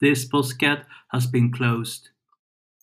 This postcat has been closed.